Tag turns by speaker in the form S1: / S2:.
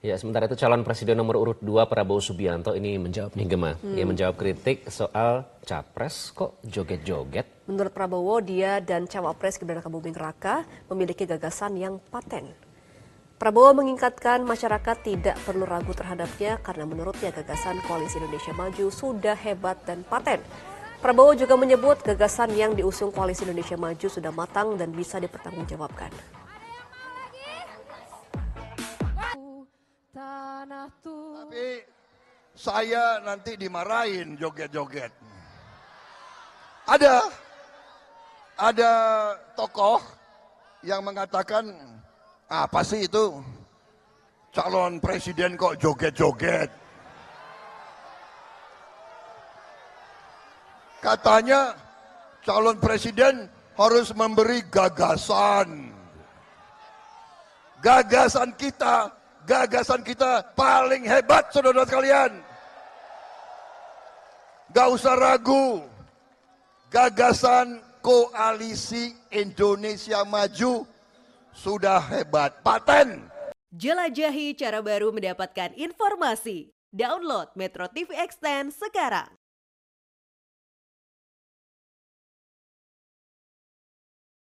S1: Ya, sementara itu calon presiden nomor urut 2 Prabowo Subianto ini menjawab nih Gema. Dia menjawab kritik soal capres kok joget-joget.
S2: Menurut Prabowo, dia dan cawapres Gibran Buming Raka memiliki gagasan yang paten. Prabowo mengingatkan masyarakat tidak perlu ragu terhadapnya karena menurutnya gagasan Koalisi Indonesia Maju sudah hebat dan paten. Prabowo juga menyebut gagasan yang diusung Koalisi Indonesia Maju sudah matang dan bisa dipertanggungjawabkan.
S3: Saya nanti dimarahin joget-joget. Ada ada tokoh yang mengatakan apa sih itu calon presiden kok joget-joget. Katanya calon presiden harus memberi gagasan. Gagasan kita, gagasan kita paling hebat saudara sekalian. Gak usah ragu. Gagasan koalisi Indonesia Maju sudah hebat. Paten.
S4: Jelajahi cara baru mendapatkan informasi. Download Metro TV Extend sekarang.